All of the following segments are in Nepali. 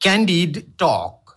Candid Talk.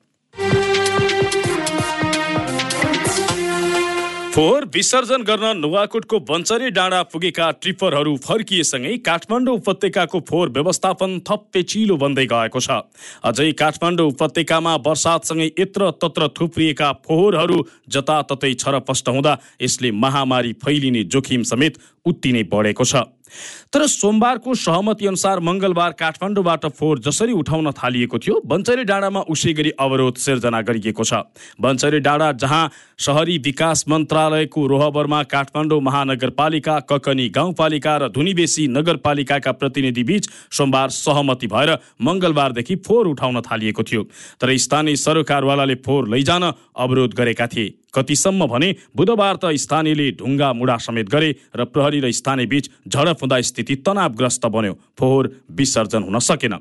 फोहोर विसर्जन गर्न नुवाकोटको बन्चरे डाँडा पुगेका ट्रिपरहरू फर्किएसँगै काठमाडौँ उपत्यकाको फोहोर व्यवस्थापन थप पेचिलो बन्दै गएको छ। अझै काठमाडौँ उपत्यकामा वर्षातसँगै यत्र तत्र थुप्रिएका फोहोरहरू जताततै छरपष्ट हुँदा यसले महामारी फैलिने जोखिम समेत उत्तिनै बढेको छ। तर सोमबारको सहमति अनुसार मङ्गलबार काठमाडौँबाट फोहोर जसरी उठाउन थालिएको थियो बन्चरे डाँडामा उसै गरी अवरोध सिर्जना गरिएको छ। बन्चरे डाँडा जहाँ सहरी विकास मन्त्रालयको रोहबरमा काठमाडौँ महानगरपालिका ककनी गाउँपालिका र धुनीबेसी नगरपालिकाका प्रतिनिधि बीच सोमबार सहमति भएर मङ्गलबारदेखि फोहोर उठाउन थालिएको थियो। तर स्थानीय सरकारवालाले फोहोर लैजान अवरोध गरेका थिए। कतिसम्म भने बुधबार त स्थानीयले ढुङ्गा मुढा समेत गरे र प्रहरी र स्थानीय बीच झडप हुँदा स्थिति तनावग्रस्त बन्यो। फोहोर विसर्जन हुन सकेन।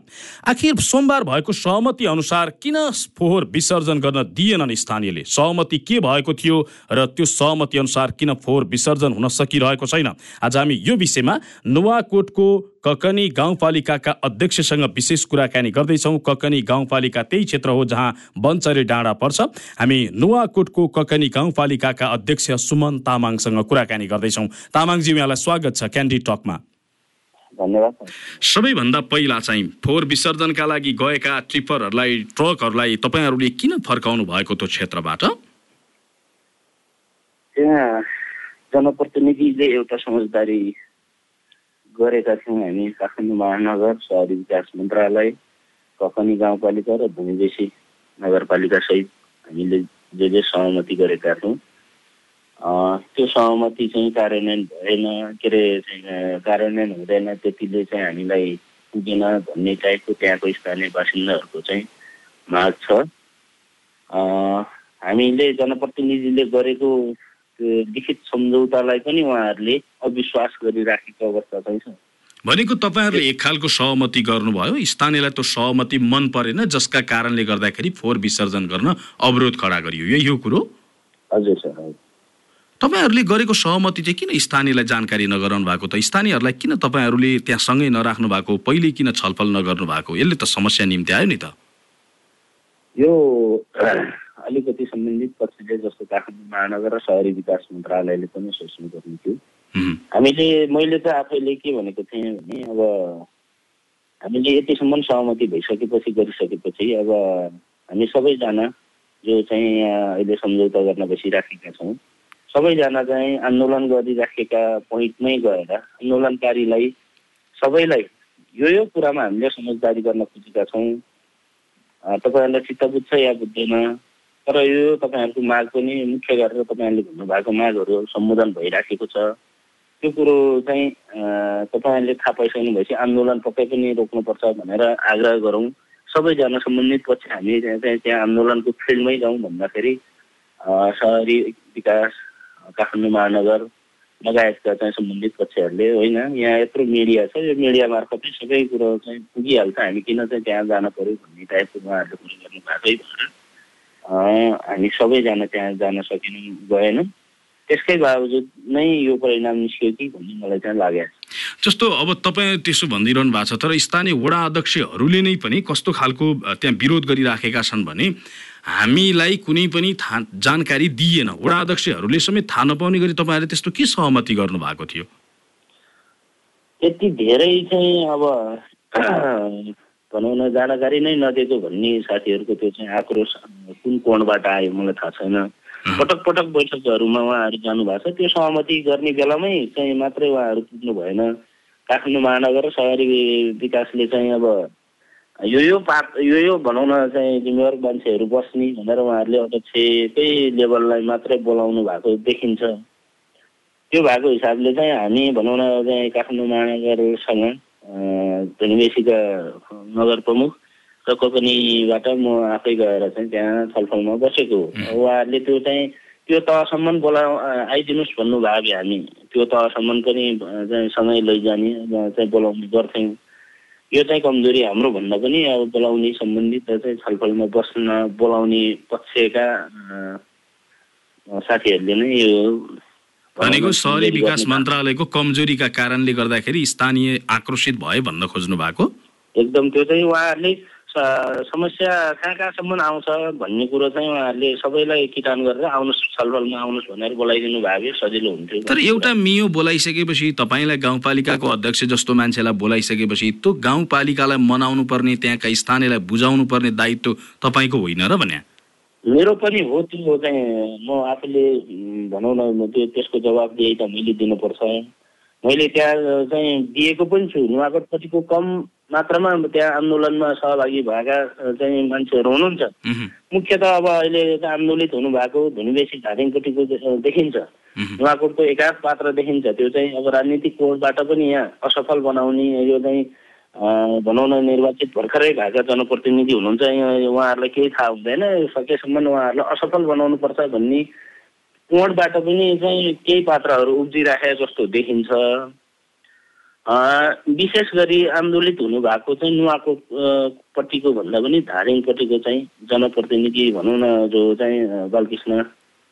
आखिर सोमबार भएको सहमति अनुसार किन फोहोर विसर्जन गर्न दिएनन् स्थानीयले? सहमति के भएको थियो र त्यो सहमति अनुसार किन फोहोर विसर्जन हुन सकिरहेको छैन? आज हामी यो विषयमा नुवाकोटको ककनी गाउँपालिकाका अध्यक्षसँग विशेष कुराकानी गर्दैछौँ। ककनी गाउँपालिका त्यही क्षेत्र हो जहाँ बन्चरे डाँडा पर्छ। हामी नुवाकोटको ककनी गाउँपालिकाका अध्यक्ष सुमन तामाङसँग कुराकानी गर्दैछौँ। तामाङजी यहाँलाई स्वागत छ क्यान्डी टकमा। धन्यवाद। सबैभन्दा पहिला चाहिँ फोहोर विसर्जनका लागि गएका ट्रिपरहरूलाई ट्रकहरूलाई तपाईँहरूले किन फर्काउनु भएको त्यो क्षेत्रबाट? त्यहाँ जनप्रतिनिधिले एउटा समझदारी गरेका थियौँ हामी काठमाडौँ महानगर सहरी विकास मन्त्रालय ककनी गाउँपालिका र धुनीबेसी नगरपालिका सहित हामीले जे जे सहमति गरेका थियौँ। त्यो सहमति चाहिँ कार्यान्वयन भएन के अरे कार्यान्वयन हुँदैन त्यतिले चाहिँ हामीलाई पुगेन भन्ने टाइपको त्यहाँको स्थानीय बासिन्दाहरूको चाहिँ माग छ। हामीले जनप्रतिनिधिले गरेको लिखित सम्झौतालाई पनि उहाँहरूले अविश्वास गरिराखेको अवस्था चाहिँ छ। भनेको तपाईँहरूले एक खालको सहमति गर्नुभयो स्थानीयलाई त्यो सहमति मन परेन जसका कारणले गर्दाखेरि फोहोर विसर्जन गर्न अवरोध खडा गरियो। यही हो कुरो? हजुर सर तपाईँहरूले गरेको सहमति चाहिँ किन स्थानीयलाई जानकारी नगराउनु भएको त? स्थानीयहरूलाई किन तपाईँहरूले त्यहाँ सँगै नराख्नु भएको पहिले किन छलफल नगर्नु भएको? यसले त समस्या निम्ति आयो नि त। यो अलिकति सम्बन्धित पक्षले जस्तो काठमाडौँ महानगर र सहरी विकास मन्त्रालयले पनि सोच्नु पर्ने थियो हामीले मैले त आफैले के भनेको थिएँ भने अब हामीले यतिसम्म सहमति भइसकेपछि गरिसकेपछि अब हामी सबैजना जो चाहिँ यहाँ अहिले सम्झौता गर्न बसिराखेका छौँ सबैजना चाहिँ आन्दोलन गरिराखेका पोइन्टमै गएर आन्दोलनकारीलाई सबैलाई यो यो कुरामा हामीले समझदारी गर्न खोजेका छौँ। तपाईँहरूलाई चित्त बुझ्छ या बुझ्दैन। तर यो तपाईँहरूको माग पनि मुख्य गरेर तपाईँहरूले भन्नुभएको मागहरू सम्बोधन भइराखेको छ। त्यो कुरो चाहिँ तपाईँहरूले थाहा पाइसक्नु भएपछि आन्दोलन पक्कै पनि रोक्नुपर्छ भनेर आग्रह गरौँ। सबैजना सम्बन्धित पक्ष हामी चाहिँ त्यहाँ आन्दोलनको फिल्डमै जाउँ भन्दाखेरि सहरी विकास काठमाडौँ महानगर लगायतका चाहिँ सम्बन्धित पक्षहरूले होइन यहाँ यत्रो मिडिया छ यो मिडिया मार्फतै सबै कुरो चाहिँ पुगिहाल्छ। हामी किन चाहिँ त्यहाँ जान पऱ्यो भन्ने टाइपको उहाँहरूले कुरो गर्नु भएकै भएर हामी सबैजना त्यहाँ जान सकेनौँ गएनौँ। त्यसकै बावजुद नै यो परिणाम निस्क्यो कि भन्ने मलाई चाहिँ लागेको छ। जस्तो अब तपाईँ त्यसो भनिदिइरहनु भएको छ तर स्थानीय वडा अध्यक्षहरूले नै पनि कस्तो खालको त्यहाँ विरोध गरिराखेका छन् भने हामीलाई कुनै पनि थाहा जानकारी दिएन। वडा अध्यक्षहरूले समेत थाहा नपाउने गरी तपाईँहरूले त्यस्तो के सहमति गर्नुभएको थियो? यति धेरै चाहिँ अब भनौँ न जानकारी नै नदिएको भन्ने साथीहरूको त्यो चाहिँ आक्रोश कुन कोणबाट आयो मलाई थाहा छैन। पटक पटक बैठकहरूमा उहाँहरू जानुभएको छ। त्यो सहमति गर्ने बेलामै चाहिँ मात्रै उहाँहरू पुग्नु भएन। काठमाडौँ महानगर सहरी विकासले चाहिँ अब यो यो पात यो यो भनौँ न चाहिँ जिम्मेवार मान्छेहरू बस्ने भनेर उहाँहरूले अध्यक्षकै लेभललाई मात्रै बोलाउनु भएको देखिन्छ। त्यो भएको हिसाबले चाहिँ हामी भनौँ न चाहिँ काठमाडौँ महानगरसँग धनुवेशीका नगर प्रमुख र कोपनीबाट म आफै गएर चाहिँ त्यहाँ छलफलमा बसेको हो। उहाँहरूले त्यो चाहिँ त्यो तहसम्म बोला आइदिनुहोस् भन्नुभयो भए हामी। त्यो तहसम्म पनि चाहिँ सँगै लैजाने चाहिँ बोलाउने गर्थ्यौँ। यो चाहिँ कमजोरी हाम्रो भन्दा पनि अब बोलाउने सम्बन्धित चाहिँ छलफलमा बस्न बोलाउने पक्षका साथीहरूले नै यो भनेको सहरी विकास मन्त्रालयको कमजोरीका कारणले गर्दाखेरि स्थानीय आक्रोशित भयो भन्न खोज्नु भएको? एकदम त्यो चाहिँ उहाँहरूले समस्या कहाँ कहाँसम्म आउँछ भन्ने कुरो चाहिँ उहाँहरूले सबैलाई किटान गरेर आउनुहोस् छलफलमा आउनुहोस् भनेर बोलाइदिनु भए सजिलो हुन्थ्यो। तर एउटा मियो बोलाइसकेपछि तपाईँलाई गाउँपालिकाको अध्यक्ष जस्तो मान्छेलाई बोलाइसकेपछि त्यो गाउँपालिकालाई मनाउनु पर्ने त्यहाँका स्थानीयलाई बुझाउनु पर्ने दायित्व तपाईँको होइन र भने मेरो पनि हो त्यो चाहिँ म आफूले भनौँ न त्यो त्यसको जवाबदेही त मैले दिनुपर्छ। मैले त्यहाँ चाहिँ दिएको पनि छु। नुवाकोटपट्टिको कम मात्रामा त्यहाँ आन्दोलनमा सहभागी भएका चाहिँ मान्छेहरू हुनुहुन्छ। मुख्यत अब अहिले आन्दोलित हुनुभएको धुनीबेसी धादिङपट्टिको देखिन्छ। नुवाकोटको एकाध पात्र देखिन्छ। त्यो चाहिँ अब राजनीतिक कोणबाट पनि यहाँ असफल बनाउने यो चाहिँ भनौँ न निर्वाचित भर्खरै भएका जनप्रतिनिधि हुनुहुन्छ। उहाँहरूलाई केही थाहा हुँदैन। सकेसम्म उहाँहरूलाई असफल बनाउनुपर्छ भन्ने कोणबाट पनि चाहिँ केही पात्रहरू उब्जिराखे जस्तो देखिन्छ। विशेष गरी आन्दोलित हुनुभएको चाहिँ नुवाको पट्टिको भन्दा पनि धारिङपट्टिको चाहिँ जनप्रतिनिधि भनौँ न जो चाहिँ बालकृष्ण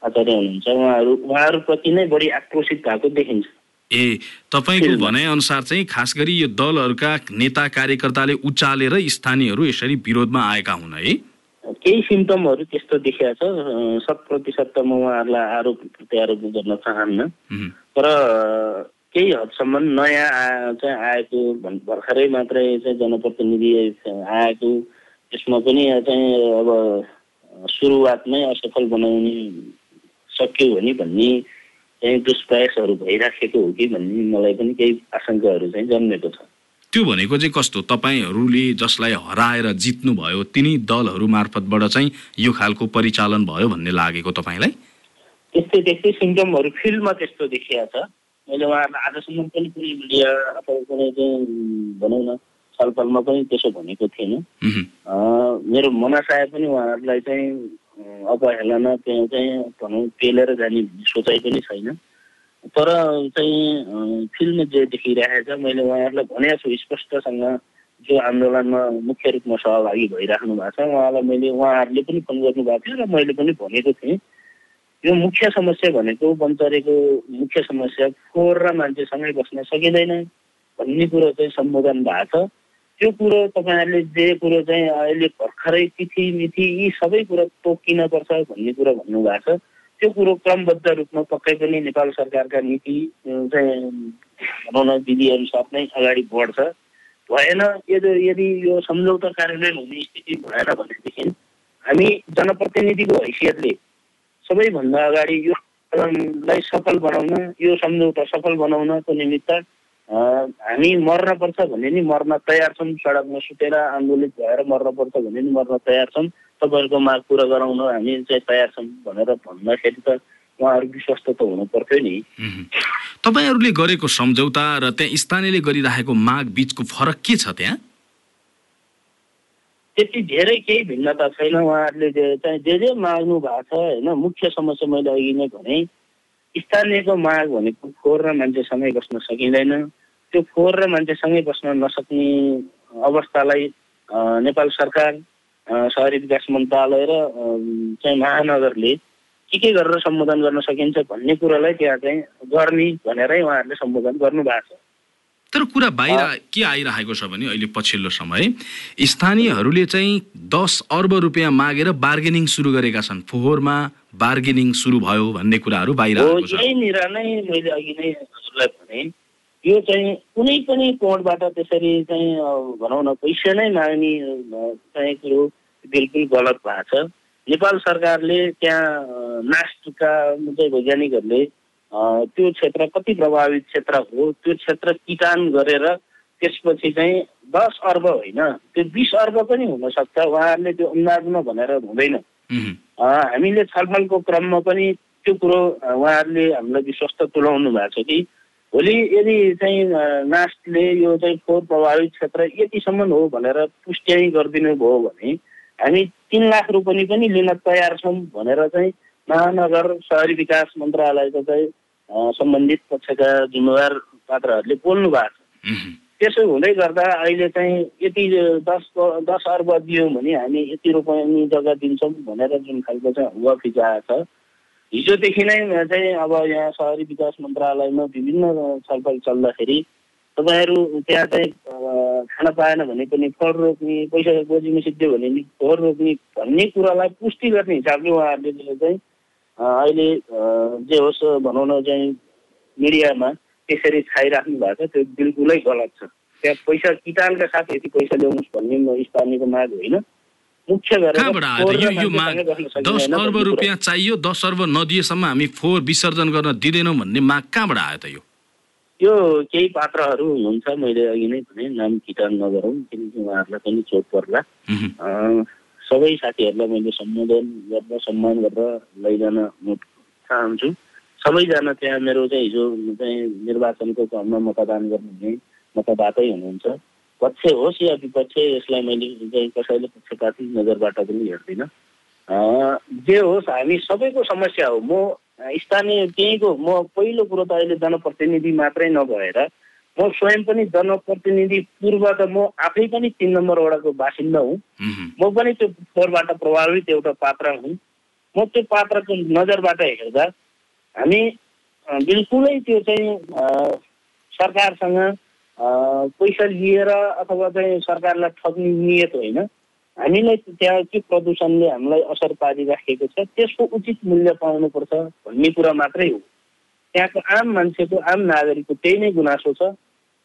आचार्य हुनुहुन्छ। उहाँहरू उहाँहरूप्रति नै बढी आक्रोशित भएको देखिन्छ। ए तपाईँको भनाइअनुसार चाहिँ खास गरी यो दलहरूका नेता कार्यकर्ताले उचालेर स्थानीयहरू यसरी विरोधमा आएका हुन् है? केही सिम्टमहरू त्यस्तो देखिया छ। शत प्रतिशत त म उहाँहरूलाई आरोप प्रत्यारोप गर्न चाहन्न। तर केही हदसम्म नयाँ चाहिँ आएको भर्खरै मात्रै चाहिँ जनप्रतिनिधि आएको। त्यसमा पनि चाहिँ अब सुरुवातमै असफल बनाउने सक्यो भने भन्ने चाहिँ दुष्प्रयासहरू भइराखेको हो कि भन्ने मलाई पनि केही आशङ्काहरू चाहिँ जन्मेको छ। त्यो भनेको चाहिँ कस्तो? तपाईँहरूले जसलाई हराएर जित्नुभयो तिनी दलहरू मार्फतबाट चाहिँ यो खालको परिचालन भयो भन्ने लागेको तपाईँलाई? त्यस्तै त्यस्तै सिम्टमहरू फिल्डमा त्यस्तो देखिया छ। मैले उहाँहरूलाई आजसम्म पनि कुनै मिडिया अथवा कुनै चाहिँ भनौँ न छलफलमा पनि त्यसो भनेको थिएन। मेरो मनासाय पनि उहाँहरूलाई चाहिँ अपहेलना त्यहाँ चाहिँ भनौँ पेलेर जाने सोचाइ पनि छैन। तर चाहिँ फिल्म जे देखिरहेको छ मैले उहाँहरूलाई भनेको छु स्पष्टसँग जो आन्दोलनमा मुख्य रूपमा सहभागी भइराख्नु भएको छ उहाँलाई मैले उहाँहरूले पनि फोन गर्नुभएको थियो र मैले पनि भनेको थिएँ। यो मुख्य समस्या भनेको बन्चरेको मुख्य समस्या फोहोर र मान्छेसँगै बस्न सकिँदैन भन्ने कुरो चाहिँ सम्बोधन भएको छ। त्यो कुरो तपाईँहरूले जे कुरो चाहिँ अहिले भर्खरै तिथि मिथि यी सबै कुरो तोकिनुपर्छ भन्ने कुरो भन्नुभएको छ। त्यो कुरो क्रमबद्ध रूपमा पक्कै पनि नेपाल सरकारका नीति चाहिँ भनौँ न विधि अनुसार नै अगाडि बढ्छ। भएन यदि यदि यो सम्झौता कार्यान्वयन हुने स्थिति भएन भनेदेखि हामी जनप्रतिनिधिको हैसियतले सबैभन्दा अगाडि यो लाई सफल बनाउन यो सम्झौता सफल बनाउनको निमित्त हामी मर्न पर्छ भने नि मर्न तयार छौँ। सडकमा सुतेर आन्दोलित भएर मर्न पर्छ भने नि मर्न तयार छौँ। तपाईँहरूको माग पुरा गराउन हामी चाहिँ तयार छौँ भनेर भन्दाखेरि त उहाँहरू विश्वस्त त हुनु पर्थ्यो नि। तपाईँहरूले गरेको सम्झौता र त्यहाँ स्थानीयले गरिरहेको माग बिचको फरक के छ त्यहाँ? त्यति धेरै केही भिन्नता छैन। उहाँहरूले चाहिँ जे जे माग्नु भएको छ होइन मुख्य समस्या मैले अघि नै भने स्थानीयको माग भनेको फोहोर र मान्छेसँगै बस्न सकिँदैन। त्यो फोहोर र मान्छेसँगै बस्न नसक्ने अवस्थालाई नेपाल सरकार सहरी विकास मन्त्रालय र चाहिँ महानगरले के के गरेर सम्बोधन गर्न सकिन्छ भन्ने कुरालाई त्यहाँ चाहिँ गर्ने भनेरै उहाँहरूले सम्बोधन गर्नु भएको छ। तर कुरा बाहिर के आइरहेको छ भने अहिले पछिल्लो समय स्थानीयहरूले चाहिँ दस अर्ब रुपियाँ मागेर बार्गेनिङ सुरु गरेका छन्। फोहोरमा बार्गेनिङ सुरु भयो भन्ने कुराहरू बाहिर आएको छ। यहीँनिर नै मैले अघि नै हजुरलाई भने यो चाहिँ कुनै पनि कोणबाट त्यसरी चाहिँ भनौँ न पैसा नै माग्ने चाहिँ कुरो बिल्कुल गलत भएको छ। नेपाल सरकारले त्यहाँ नास्टका चाहिँ वैज्ञानिकहरूले त्यो क्षेत्र कति प्रभावित क्षेत्र हो त्यो क्षेत्र किटान गरेर त्यसपछि चाहिँ दस अर्ब होइन त्यो बिस अर्ब पनि हुनसक्छ उहाँहरूले त्यो अन्दाजमा भनेर हुँदैन। हामीले छलफलको क्रममा पनि त्यो कुरो उहाँहरूले हामीलाई विश्वस्त तुलाउनु भएको छ कि भोलि यदि चाहिँ नास्टले यो चाहिँ फोहोर प्रभावित क्षेत्र यतिसम्म हो भनेर पुष्ट्याइ गरिदिनु भयो भने हामी तिन लाख रुपियाँ पनि लिन तयार छौँ भनेर चाहिँ महानगर सहरी विकास मन्त्रालयको चाहिँ सम्बन्धित पक्षका जिम्मेवार पात्रहरूले बोल्नु भएको छ। त्यसो हुँदै गर्दा अहिले चाहिँ यति दस दस अर्ब दियौँ भने हामी यति रुपियाँ जग्गा दिन्छौँ भनेर जुन खालको चाहिँ हुवा फिजाएको छ। हिजोदेखि नै चाहिँ अब यहाँ सहरी विकास मन्त्रालयमा विभिन्न छलफल चल्दाखेरि तपाईँहरू त्यहाँ चाहिँ खान पाएन भने पनि कर रोक्ने पैसा गोजीमा सिद्धियो भने नि फोहोर रोक्ने भन्ने कुरालाई पुष्टि गर्ने हिसाबले उहाँहरूले चाहिँ अहिले जे होस् भनौँ न चाहिँ मिडियामा त्यसरी छाइराख्नु भएको छ त्यो बिल्कुलै गलत छ। त्यहाँ पैसा किटानका साथ यति पैसा ल्याउनुहोस् भन्ने म स्थानीयको माग होइन। मुख्य गरेर दस अर्ब। रुपियाँ चाहियो दस अर्ब नदिएसम्म हामी फोहोर विसर्जन गर्न दिँदैनौँ भन्ने माग कहाँबाट आयो त यो? यो केही पात्रहरू हुनुहुन्छ मैले अघि नै भने नाम किटान नगरौँ किनकि उहाँहरूलाई पनि चोट पर्ला। सबै साथीहरूलाई मैले सम्बोधन गरेर सम्मान गरेर लैजान म चाहन्छु। सबैजना त्यहाँ मेरो चाहिँ हिजो चाहिँ निर्वाचनको क्रममा मतदान गर्नुहुने मतदातै हुनुहुन्छ। पक्ष होस् या विपक्ष यसलाई मैले चाहिँ कसैले पक्षपाती नजरबाट पनि हेर्दिनँ। जे होस् हामी सबैको समस्या हो। म स्थानीय त्यहीँको म पहिलो कुरो त अहिले जनप्रतिनिधि मात्रै नभएर म स्वयं पनि जनप्रतिनिधि पूर्व त म आफै पनि तिन नम्बर वडाको बासिन्दा हुँ। म पनि त्यो फोहोरबाट प्रभावित एउटा पात्र हुँ। म त्यो पात्रको नजरबाट हेर्दा हामी बिल्कुलै त्यो चाहिँ सरकारसँग पैसा लिएर अथवा चाहिँ सरकारलाई ठग्ने नियत होइन। हामीलाई त्यहाँ के प्रदूषणले हामीलाई असर पारिराखेको छ त्यसको उचित मूल्य पाउनुपर्छ भन्ने कुरा मात्रै हो। त्यहाँको आम मान्छेको आम नागरिकको त्यही नै गुनासो छ।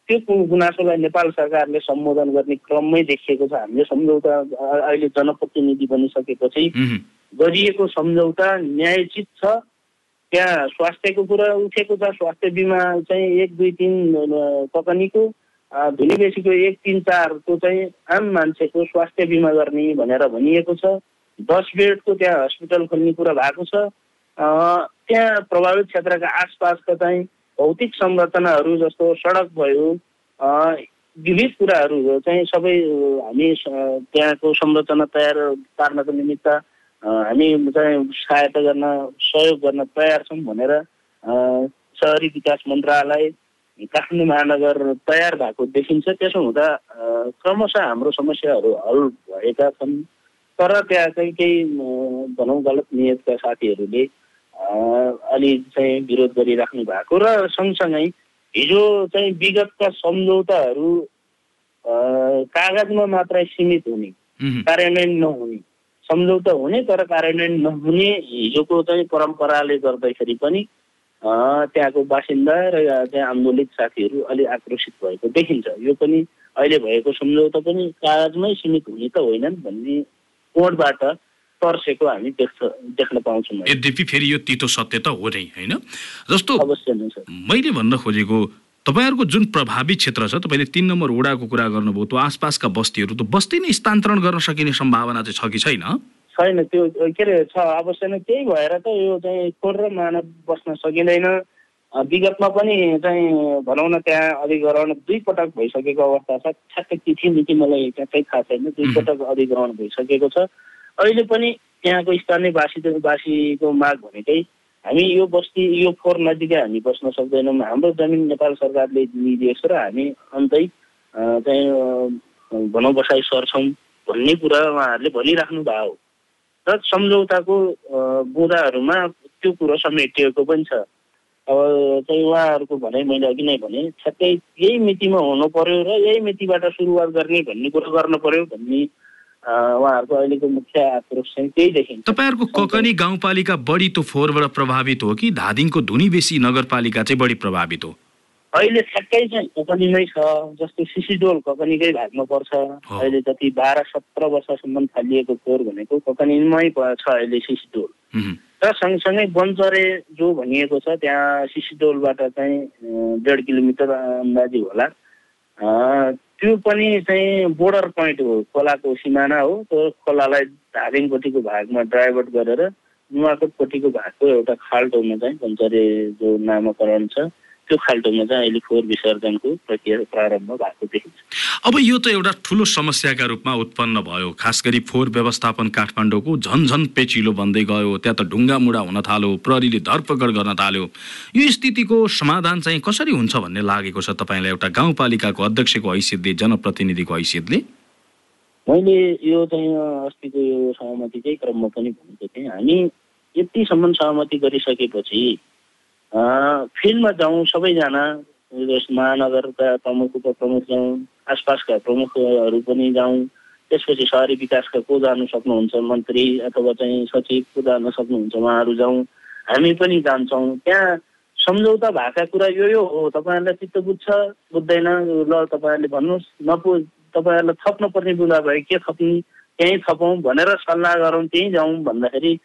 त्यो गुनासोलाई नेपाल सरकारले सम्बोधन गर्ने क्रममै देखिएको छ। हामीले सम्झौता अहिले जनप्रतिनिधि बनिसकेपछि गरिएको सम्झौता न्यायोचित छ। त्यहाँ स्वास्थ्यको कुरा उठेको छ। स्वास्थ्य बिमा चाहिँ एक दुई तिन कम्पनीको अ, धुली बेसीको एक तिन चारको चाहिँ आम मान्छेको स्वास्थ्य बिमा गर्ने भनेर भनिएको छ। दस बेडको त्यहाँ हस्पिटल खोल्ने कुरा भएको छ। त्यहाँ प्रभावित क्षेत्रका आसपासका चाहिँ भौतिक संरचनाहरू जस्तो सडक भयो विविध कुराहरू चाहिँ सबै हामी त्यहाँको संरचना तयार पार्नको निमित्त हामी चाहिँ सहायता गर्न सहयोग गर्न तयार छौँ भनेर सहरी विकास मन्त्रालय काठमाडौँ महानगर तयार भएको देखिन्छ। त्यसो हुँदा क्रमशः हाम्रो समस्याहरू हल भएका छन्। तर त्यहाँ चाहिँ केही भनौँ गलत नियतका साथीहरूले अलि चाहिँ विरोध गरिराख्नु भएको र सँगसँगै हिजो चाहिँ विगतका सम्झौताहरू कागजमा मात्रै सीमित हुने कार्यान्वयन नहुने। सम्झौता हुने तर कार्यान्वयन नहुने हिजोको चाहिँ परम्पराले गर्दाखेरि पनि त्यहाँको बासिन्दा र त्यहाँ आन्दोलित साथीहरू अलि आक्रोशित भएको देखिन्छ। यो पनि अहिले भएको सम्झौता पनि कागजमै सीमित हुने त होइनन् भन्ने कोणबाट तर्सेको हामी देख्छ देख्न पाउँछौँ। यद्यपि फेरि यो तितो सत्य त हो नै होइन? जस्तो मैले भन्न खोजेको तपाईँहरूको जुन प्रभावित क्षेत्र छ तपाईँले तिन नम्बर वडाको कुरा गर्नुभयो त्यो आसपासका बस्तीहरू त बस्ती नै स्थानान्तरण गर्न सकिने सम्भावना चाहिँ छ कि छैन? छैन त्यो के अरे छ अवश्य नै। त्यही भएर त यो चाहिँ खोर र मानव बस्न सकिँदैन। विगतमा पनि चाहिँ भनौँ न त्यहाँ अधिग्रहण दुई पटक भइसकेको अवस्था छ। ठ्याक्कै तिथि मिति मलाई ट्याक्कै थाहा छैन। दुई मह्म। पटक अधिग्रहण भइसकेको छ। अहिले पनि त्यहाँको स्थानीय बासी बासीको माग भनेकै हामी यो बस्ती यो फोहोर नजिकै हामी बस्न सक्दैनौँ। हाम्रो जमिन नेपाल सरकारले दिइदिएको छ र हामी अन्तै चाहिँ भनौँ बसाइ सर्छौँ भन्ने कुरा उहाँहरूले भनिराख्नु भएको हो र सम्झौताको अ, बुँदाहरूमा त्यो कुरो समेटिएको पनि छ। अब चाहिँ उहाँहरूको भनाइ मैले अघि नै भने ठ्याक्कै यही मितिमा हुनु पर्यो र यही मितिबाट सुरुवात गर्ने भन्ने कुरो गर्नु पर्यो भन्ने उहाँहरूको अहिलेको मुख्य आक्रोश चाहिँ त्यही देखिन्छ। तपाईँहरूको ककनी गाउँपालिका बढी त्यो फोहोरबाट प्रभावित हो कि धादिङको धुनी बेसी नगरपालिका चाहिँ बढी प्रभावित हो? अहिले ठ्याक्कै चाहिँ ककनीमै छ जस्तो सिसिडोल ककनीकै भागमा पर्छ। अहिले जति बाह्र सत्र वर्षसम्म थालिएको फोहोर भनेको ककनीमै छ अहिले सिसिडोल। र सँगसँगै बन्चरे जो भनिएको छ त्यहाँ सिसिडोलबाट चाहिँ डेढ किलोमिटर अन्दाजी होला। त्यो पनि चाहिँ बोर्डर पोइन्ट हो खोलाको सिमाना हो। त्यो खोलालाई धादिङपट्टिको भागमा डाइभर्ट गरेर नुवाकोटपट्टिको भागको एउटा खाल्टोमा चाहिँ पञ्चरे जो नामाकरण छ। त्यो खाल्टोमा चाहिँ अहिले फोहोर विसर्जनको प्रक्रिया प्रारम्भ भएको देखिन्छ। अब यो त एउटा ठुलो समस्याका रूपमा उत्पन्न भयो। खास गरी फोहोर व्यवस्थापन काठमाडौँको झन झन पेचिलो बन्दै गयो। त्यहाँ त ढुङ्गा मुढा हुन थाल्यो प्रहरीले धरपकड गर्न थाल्यो। यो स्थितिको समाधान चाहिँ कसरी हुन्छ भन्ने लागेको छ तपाईँलाई एउटा गाउँपालिकाको अध्यक्षको हैसियतले जनप्रतिनिधिको हैसियतले? मैले यो चाहिँ अस्तिको यो सहमतिकै क्रममा पनि भनेको थिएँ। हामी यतिसम्म सहमति गरिसकेपछि फिल्डमा जाउँ सबैजना यस महानगरका प्रमुख उपप्रमुख जाउँ आसपासका प्रमुखहरू पनि जाउँ त्यसपछि सहरी विकासका को जानु सक्नुहुन्छ मन्त्री अथवा चाहिँ सचिव को जान सक्नुहुन्छ उहाँहरू जाउँ हामी पनि जान्छौँ। त्यहाँ सम्झौता भएका कुरा यो यो हो तपाईँहरूलाई चित्त बुझ्छ बुझ्दैन ल तपाईँहरूले भन्नुहोस् नबुझ तपाईँहरूलाई थप्न पर्ने बुझा भए के थप्ने त्यहीँ थपौँ भनेर सल्लाह गरौँ त्यहीँ जाउँ भन्दाखेरि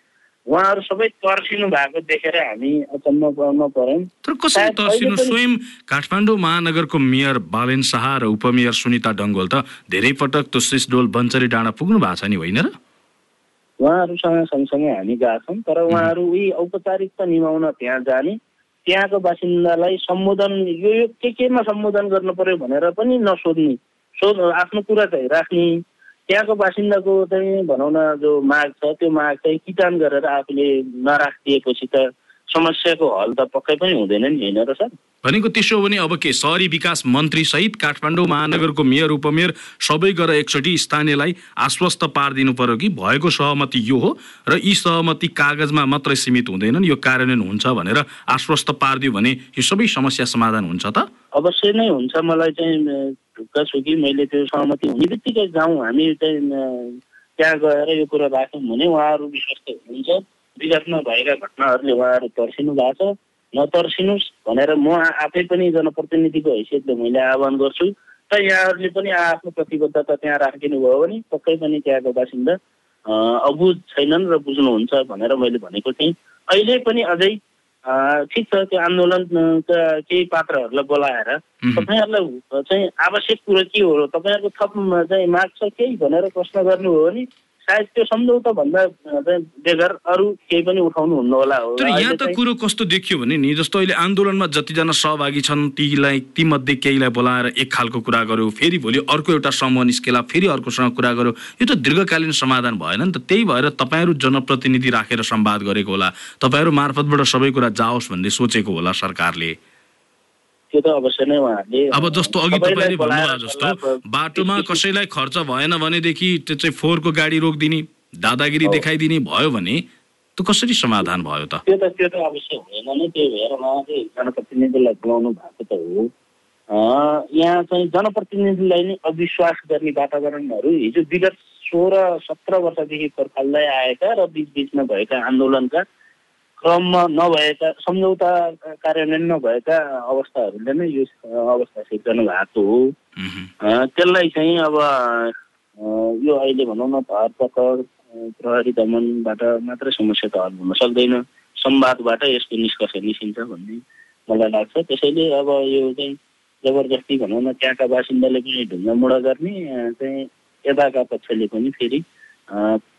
उहाँहरू सबै तर्सिनु भएको देखेर हामी अचम्म पर्न पर्यौँ तर कसरी तर्सिनु? स्वयं काठमाडौँ महानगरको मेयर बालेन शाह र उपमेयर सुनिता डङ्गोल त धेरै पटक त्यो सिसडोल बन्चरी डाँडा पुग्नु भएको छ नि होइन र? उहाँहरूसँग सँगसँगै हामी गएका छौँ तर उहाँहरू उही औपचारिकता निभाउन त्यहाँ जाने। त्यहाँको बासिन्दालाई सम्बोधन यो यो के केमा सम्बोधन गर्नु पर्यो भनेर पनि नसोध्ने। सोध आफ्नो कुरा चाहिँ राख्ने। त्यहाँको बासिन्दाको चाहिँ भनौँ न जो माग छ त्यो माग चाहिँ किटान गरेर आफूले नराखिदिएपछि त समस्याको हल त पक्कै पनि हुँदैन नि होइन र सर? भनेको त्यसो हो भने अब के सहरी विकास मन्त्री सहित काठमाडौँ महानगरको मेयर उपमेयर सबै गएर एकचोटि स्थानीयलाई आश्वस्त पारिदिनु पर्यो कि? भएको सहमति यो हो र यी सहमति कागजमा मात्रै सीमित हुँदैनन् यो कार्यान्वयन हुन्छ भनेर आश्वस्त पारिदियो भने यो सबै समस्या समाधान हुन्छ त? अवश्य नै हुन्छ मलाई चाहिँ ढुक्क छु कि मैले त्यो सहमति हुने बित्तिकै जाउँ। हामी चाहिँ त्यहाँ गएर यो कुरा राख्यौँ भने उहाँहरू विश्वस्त हुनुहुन्छ। विगतमा भएका घटनाहरूले उहाँहरू तर्सिनु भएको छ नतर्सिनुहोस् भनेर म आफै पनि जनप्रतिनिधिको हैसियतले मैले आह्वान गर्छु र यहाँहरूले पनि आफ्नो प्रतिबद्धता त्यहाँ राखिदिनु भयो भने पक्कै पनि त्यहाँको बासिन्दा अबुझ छैनन् र बुझ्नुहुन्छ भनेर मैले भनेको थिएँ अहिले पनि अझै ठिक छ त्यो आन्दोलनका केही पात्रहरूलाई बोलाएर। तपाईँहरूलाई चाहिँ आवश्यक कुरो के हो तपाईँहरूको थप चाहिँ माग छ केही भनेर प्रश्न गर्नुभयो भने सायद त्यो सम्झौता भन्दा बेगर अरू केही पनि उठाउनु हुन्न होला हो। तर यहाँ त कुरो कस्तो देखियो भने नि जस्तो अहिले आन्दोलनमा जतिजना सहभागी छन् तीलाई तीमध्ये केहीलाई बोलाएर एक खालको कुरा गर्यो फेरि भोलि अर्को एउटा समूह निस्केला फेरि अर्कोसँग कुरा गर्यो यो त दीर्घकालीन समाधान भएन नि त। त्यही भएर तपाईँहरू जनप्रतिनिधि राखेर संवाद गरेको होला। तपाईँहरू मार्फतबाट सबै कुरा जाओस् भन्ने सोचेको होला सरकारले। त्यो त अवश्य नै उहाँहरूले अब जस्तो अघि तपाईँले भन्नुभयो जस्तो बाटोमा कसैलाई खर्च भएन भनेदेखि त्यो चाहिँ फोहोरको गाडी रोकिदिने दादागिरी। देखाइदिने भयो भने त्यो कसरी समाधान भयो त त्यो त त्यो त अवश्य हुँदैन नै त्यही भएर उहाँले जनप्रतिनिधिलाई बोलाउनु भएको त हो यहाँ चाहिँ जनप्रतिनिधिलाई नै अविश्वास गर्ने वातावरणहरू हिजो विगत सोह्र सत्र वर्षदेखि पर्खाल्दै आएका र बिचबिचमा भएका आन्दोलनका क्रममा नभएका सम्झौता कार्यान्वयन नभएका अवस्थाहरूले नै यो अवस्था सिर्जना भएको हो। त्यसलाई चाहिँ अब यो अहिले भनौँ न धरपकड अँ, प्रहरी दमनबाट मात्रै समस्या त हल हुन सक्दैन। संवादबाट यसको निष्कर्ष निस्किन्छ भन्ने मलाई लाग्छ। त्यसैले अब यो चाहिँ जबरजस्ती भनौँ न त्यहाँका बासिन्दाले पनि ढुङ्गा मुढा गर्ने चाहिँ यताका पक्षले पनि फेरि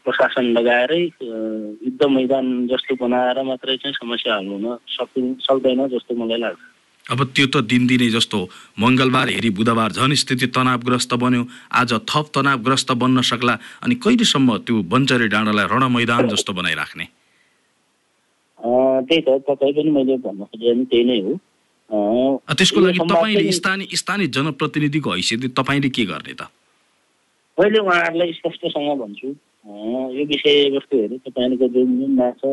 प्रशासन लगाएरै युद्ध मैदान जस्तो बनाएर मात्रै चाहिँ समस्या हल हुन सकि सक्दैन जस्तो मलाई लाग्छ। अब त्यो त दिनदिनै जस्तो मङ्गलबार हेरी बुधबार झन् स्थिति तनावग्रस्त बन्यो। आज थप तनावग्रस्त बन्न सक्ला अनि कहिलेसम्म त्यो बन्चरे डाँडालाई रण मैदान जस्तो बनाइराख्ने? त्यही त तपाईँ पनि मैले भन्न खोजेँ त्यही नै हो। त्यसको लागि तपाईँले स्थानीय स्थानीय जनप्रतिनिधिको हैसियतले तपाईँले के गर्ने त? मैले उहाँहरूलाई स्पष्टसँग भन्छु। यो विषयवस्तुहरू तपाईँहरूको जुन जुन माग छ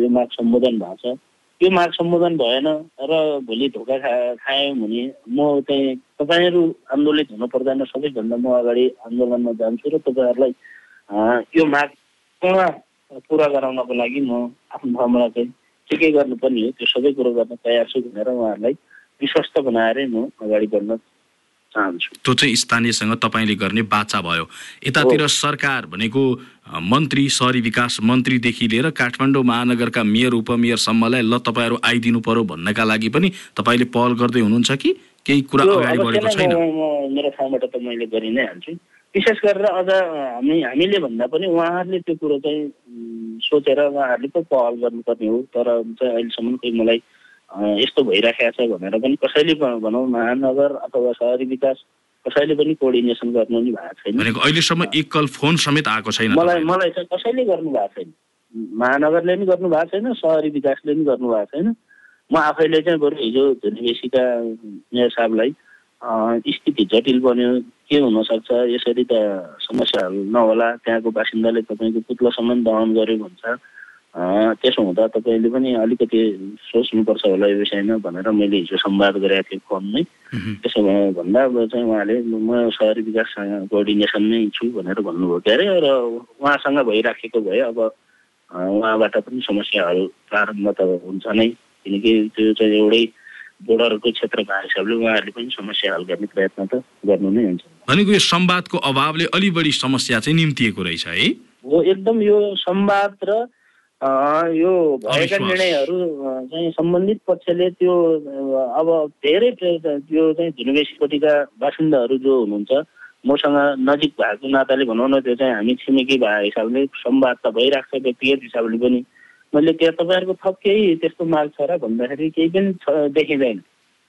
यो माग सम्बोधन भएको छ यो माग सम्बोधन भएन र भोलि धोका खा खायौँ भने म चाहिँ तपाईँहरू आन्दोलित हुनु पर्दैन सबैभन्दा म अगाडि आन्दोलनमा जान्छु र तपाईँहरूलाई यो माग पूर्ण पुरा गराउनको लागि म आफ्नो ठाउँबाट चाहिँ के के गर्नुपर्ने हो। त्यो सबै कुरो गर्न तयार छु भनेर उहाँहरूलाई विश्वस्त बनाएरै म अगाडि बढ्न त्यो चाहिँ स्थानीयसँग तपाईँले गर्ने बाचा भयो। यतातिर सरकार भनेको मन्त्री सहरी विकास मन्त्रीदेखि लिएर काठमाडौँ महानगरका मेयर उपमेयरसम्मलाई ल तपाईँहरू आइदिनु पर्यो भन्नका लागि पनि तपाईँले पहल गर्दै हुनुहुन्छ कि? केही कुरा अगाडि बढेको छैन? मेरो ठाउँबाट त मैले गरि नै हाल्छु विशेष गरेर अझ हामी हामीले भन्दा पनि उहाँहरूले त्यो कुरो चाहिँ सोचेर उहाँहरूले पो पहल गर्नुपर्ने हो। तर चाहिँ अहिलेसम्म कोही मलाई यस्तो भइराखेको छ भनेर पनि कसैले भनौँ महानगर अथवा शहरी विकास कसैले पनि कोअर्डिनेसन गर्नु नि भएको छैन। भनेको अहिलेसम्म एकल फोन समेत आएको छैन मलाई। मलाई चाहिँ कसैले गर्नु भएको छैन। महानगरले पनि गर्नु भएको छैन सहरी विकासले पनि गर्नु भएको छैन। म आफैले चाहिँ बरु हिजो धुनीबेसीका मेयर साहबलाई स्थिति जटिल बन्यो के हुनसक्छ यसरी त समस्याहरू नहोला त्यहाँको बासिन्दाले तपाईँको पुत्लोसम्म दहन गर्यो भन्छ। त्यसो हुँदा तपाईँले पनि अलिकति सोच्नुपर्छ होला यो विषयमा भनेर मैले हिजो संवाद गरेको थिएँ फोनमै। त्यसो भए भन्दा अब चाहिँ उहाँले म सहरी विकाससँग कोअर्डिनेसन नै छु भनेर भन्नुभयो। के अरे? र उहाँसँग भइराखेको भए अब उहाँबाट पनि समस्याहरू प्रारम्भ त हुन्छ नै। किनकि त्यो चाहिँ एउटै बोर्डरको क्षेत्र भएको हिसाबले उहाँहरूले पनि समस्या हल गर्ने प्रयत्न त गर्नु नै हुन्छ। भनेको यो संवादको अभावले अलि बढी समस्या चाहिँ निम्तिएको रहेछ है? हो एकदम यो संवाद र यो भएका। निर्णयहरू चाहिँ सम्बन्धित पक्षले त्यो अब धेरै त्यो चाहिँ धुनुबेसीपट्टिका बासिन्दाहरू जो हुनुहुन्छ मसँग नजिक भएको नाताले भनौँ न त्यो चाहिँ हामी छिमेकी भएको हिसाबले संवाद त भइरहेको छ व्यक्तिगत हिसाबले पनि। मैले त्यहाँ तपाईँहरूको थप केही त्यस्तो माग छ र भन्दाखेरि केही पनि छ देखिँदैन।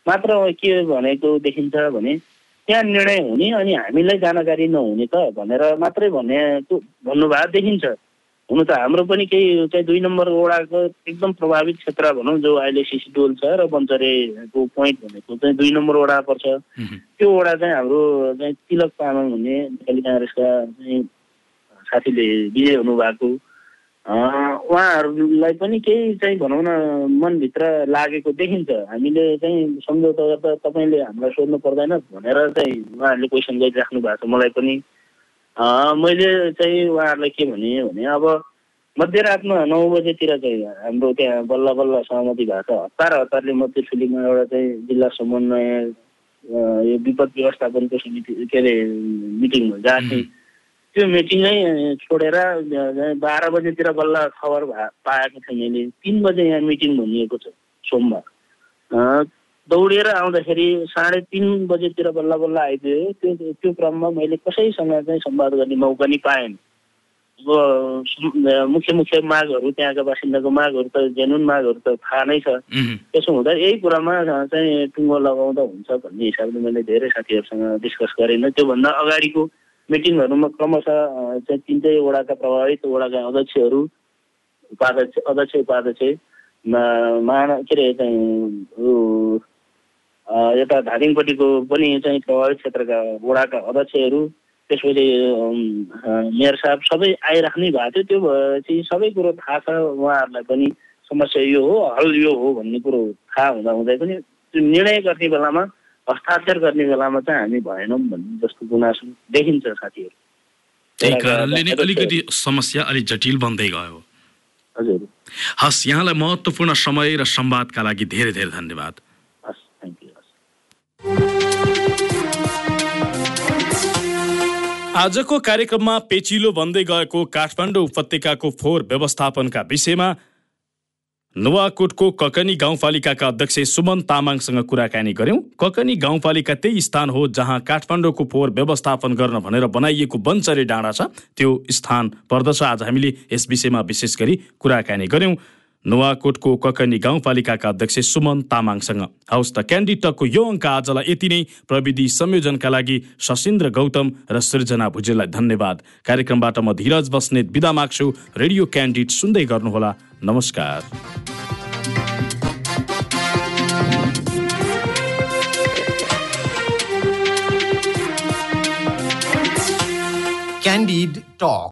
मात्र के भनेको देखिन्छ भने त्यहाँ निर्णय हुने अनि हामीलाई जानकारी नहुने त भनेर मात्रै भनेको भन्नुभएको देखिन्छ। हुनु त हाम्रो पनि केही चाहिँ दुई नम्बर वडाको एकदम प्रभावित क्षेत्र भनौँ जो अहिले सिसिडोल छ र बन्चरेको पोइन्ट भनेको चाहिँ दुई नम्बर वडा पर्छ। त्यो वडा चाहिँ हाम्रो चाहिँ तिलक तामाङ हुने नेपाली काङ्ग्रेसका चाहिँ साथीले विजय हुनुभएको। उहाँहरूलाई पनि केही चाहिँ भनौँ न मनभित्र लागेको देखिन्छ। हामीले चाहिँ सम्झौता गर्दा तपाईँले हामीलाई सोध्नु पर्दैन भनेर चाहिँ उहाँहरूले क्वेसन गरिराख्नु भएको छ मलाई पनि। मैले चाहिँ उहाँहरूलाई के भने भने अब मध्यरातमा नौ बजेतिर चाहिँ हाम्रो त्यहाँ बल्ल बल्ल सहमति भएको हतार हतारले मध्य ठुलीमा एउटा चाहिँ जिल्ला समन्वय यो विपद व्यवस्थापनको समिति के अरे मिटिङ जहाँ चाहिँ त्यो मिटिङै छोडेर बाह्र बजेतिर बल्ल खबर भा- पाएको थिएँ मैले। तिन बजे यहाँ मिटिङ भनिएको छ सोमबार। दौडेर आउँदाखेरि साढे तिन बजेतिर बल्ल बल्ल आइदियो। त्यो त्यो क्रममा मैले कसैसँग चाहिँ संवाद गर्ने मौका नि पाएन। अब मुख्य मुख्य मागहरू त्यहाँका बासिन्दाको मागहरू त जेनुन मागहरू त थाहा नै छ। त्यसो हुँदा यही कुरामा चाहिँ टुङ्गो लगाउँदा हुन्छ भन्ने हिसाबले मैले धेरै साथीहरूसँग डिस्कस गरेन। त्योभन्दा अगाडिको मिटिङहरूमा क्रमशः चाहिँ तिनटै वडाका प्रभावित वडाका अध्यक्षहरू उपाध्यक्ष अध्यक्ष उपाध्यक्ष महान के अरे चाहिँ यता धादिङपट्टिको पनि चाहिँ प्रभावित क्षेत्रका वडाका अध्यक्षहरू त्यसपछि मेयर साहब सबै आइराख्नै भएको थियो। त्यो भएपछि सबै कुरो थाहा छ उहाँहरूलाई पनि समस्या यो हो हल यो हो भन्ने कुरो थाहा हुँदा हुँदै पनि त्यो निर्णय गर्ने बेलामा हस्ताक्षर गर्ने बेलामा चाहिँ हामी भएनौँ भन्ने जस्तो गुनासो देखिन्छ साथीहरू। त्यही कारणले नै अलिकति समस्या अलिक जटिल बन्दै गयो। हजुर। हस् यहाँलाई महत्त्वपूर्ण समय र संवादका लागि धेरै धेरै धन्यवाद हस् थ्याङ्क यू हस् आजको कार्यक्रममा पेचिलो बन्दै गएको काठमाडौँ उपत्यकाको फोहोर व्यवस्थापनका विषयमा नुवाकोटको ककनी गाउँपालिकाका अध्यक्ष सुमन तामाङसँग कुराकानी गर्यौं ककनी गाउँपालिका त्यही स्थान हो जहाँ काठमाडौँको फोहोर व्यवस्थापन गर्न भनेर बनाइएको बन्चरे डाँडा छ। त्यो स्थान पर्दछ। आज हामीले यस विषयमा विशेष गरी कुराकानी गर्यौं नुवाकोटको ककनी गाउँपालिकाका अध्यक्ष सुमन तामाङसँग। हवस् त क्यान्डिटकको यो अङ्क आजलाई यति नै। प्रविधि संयोजनका लागि सशिन्द्र गौतम र सृजना भुजेललाई धन्यवाद। कार्यक्रमबाट म धीरज बस्नेत बिदा माग्छु। रेडियो क्यान्डिड सुन्दै गर्नुहोला। नमस्कार। Candid Talk.